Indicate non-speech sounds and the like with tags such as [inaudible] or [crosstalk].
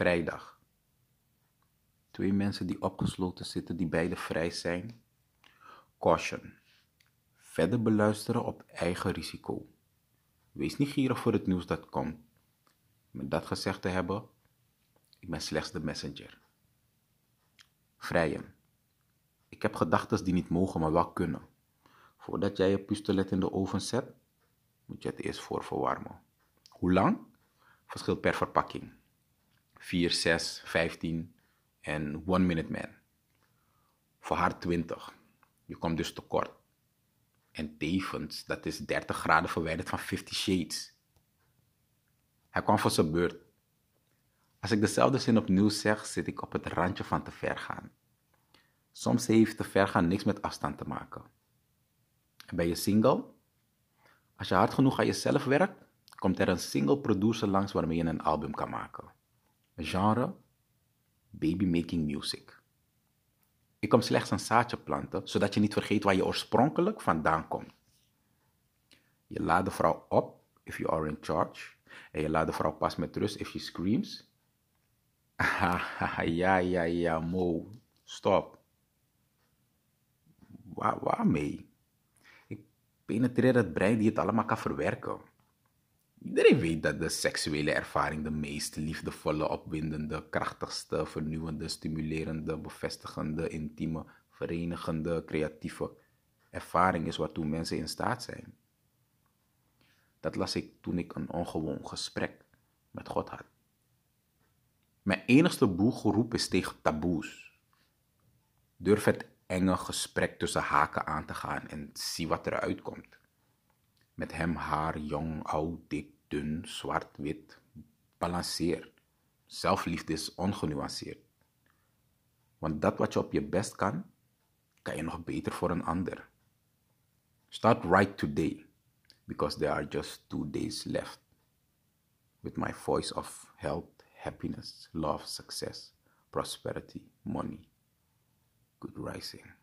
Vrijdag. Twee mensen die opgesloten zitten die beide vrij zijn. Caution. Verder beluisteren op eigen risico. Wees niet gierig voor het nieuws dat komt. Met dat gezegd te hebben, ik ben slechts de messenger. Vrijen. Ik heb gedachten die niet mogen, maar wel kunnen. Voordat jij je pistolet in de oven zet, moet je het eerst voorverwarmen. Hoe lang? Verschilt per verpakking. 4, 6, 15 en 1 minute man. Voor haar 20. Je komt dus tekort. En tevens, dat is 30 graden verwijderd van 50 Shades. Hij kwam voor zijn beurt. Als ik dezelfde zin opnieuw zeg, zit ik op het randje van te ver gaan. Soms heeft te ver gaan niks met afstand te maken. En ben je single? Als je hard genoeg aan jezelf werkt, komt er een single producer langs waarmee je een album kan maken. Genre? Baby making music. Ik kom slechts een zaadje planten, zodat je niet vergeet waar je oorspronkelijk vandaan komt. Je laat de vrouw op, if you are in charge. En je laat de vrouw pas met rust, if she screams. [laughs] ja, ja, ja, Mo. Stop. Waar, waarmee? Ik penetreer het brein die het allemaal kan verwerken. Iedereen weet dat de seksuele ervaring de meest liefdevolle, opwindende, krachtigste, vernieuwende, stimulerende, bevestigende, intieme, verenigende, creatieve ervaring is waartoe mensen in staat zijn. Dat las ik toen ik een ongewoon gesprek met God had. Mijn enigste boelgeroep is tegen taboes. Durf het enge gesprek tussen haken aan te gaan en zie wat eruit komt. Met hem haar, jong, oud, dik, dun, zwart, wit, balanceer. Zelfliefde is ongenuanceerd. Want dat wat je op je best kan, kan je nog beter voor een ander. Start right today, because there are just two days left. With my voice of health, happiness, love, success, prosperity, money. Good rising.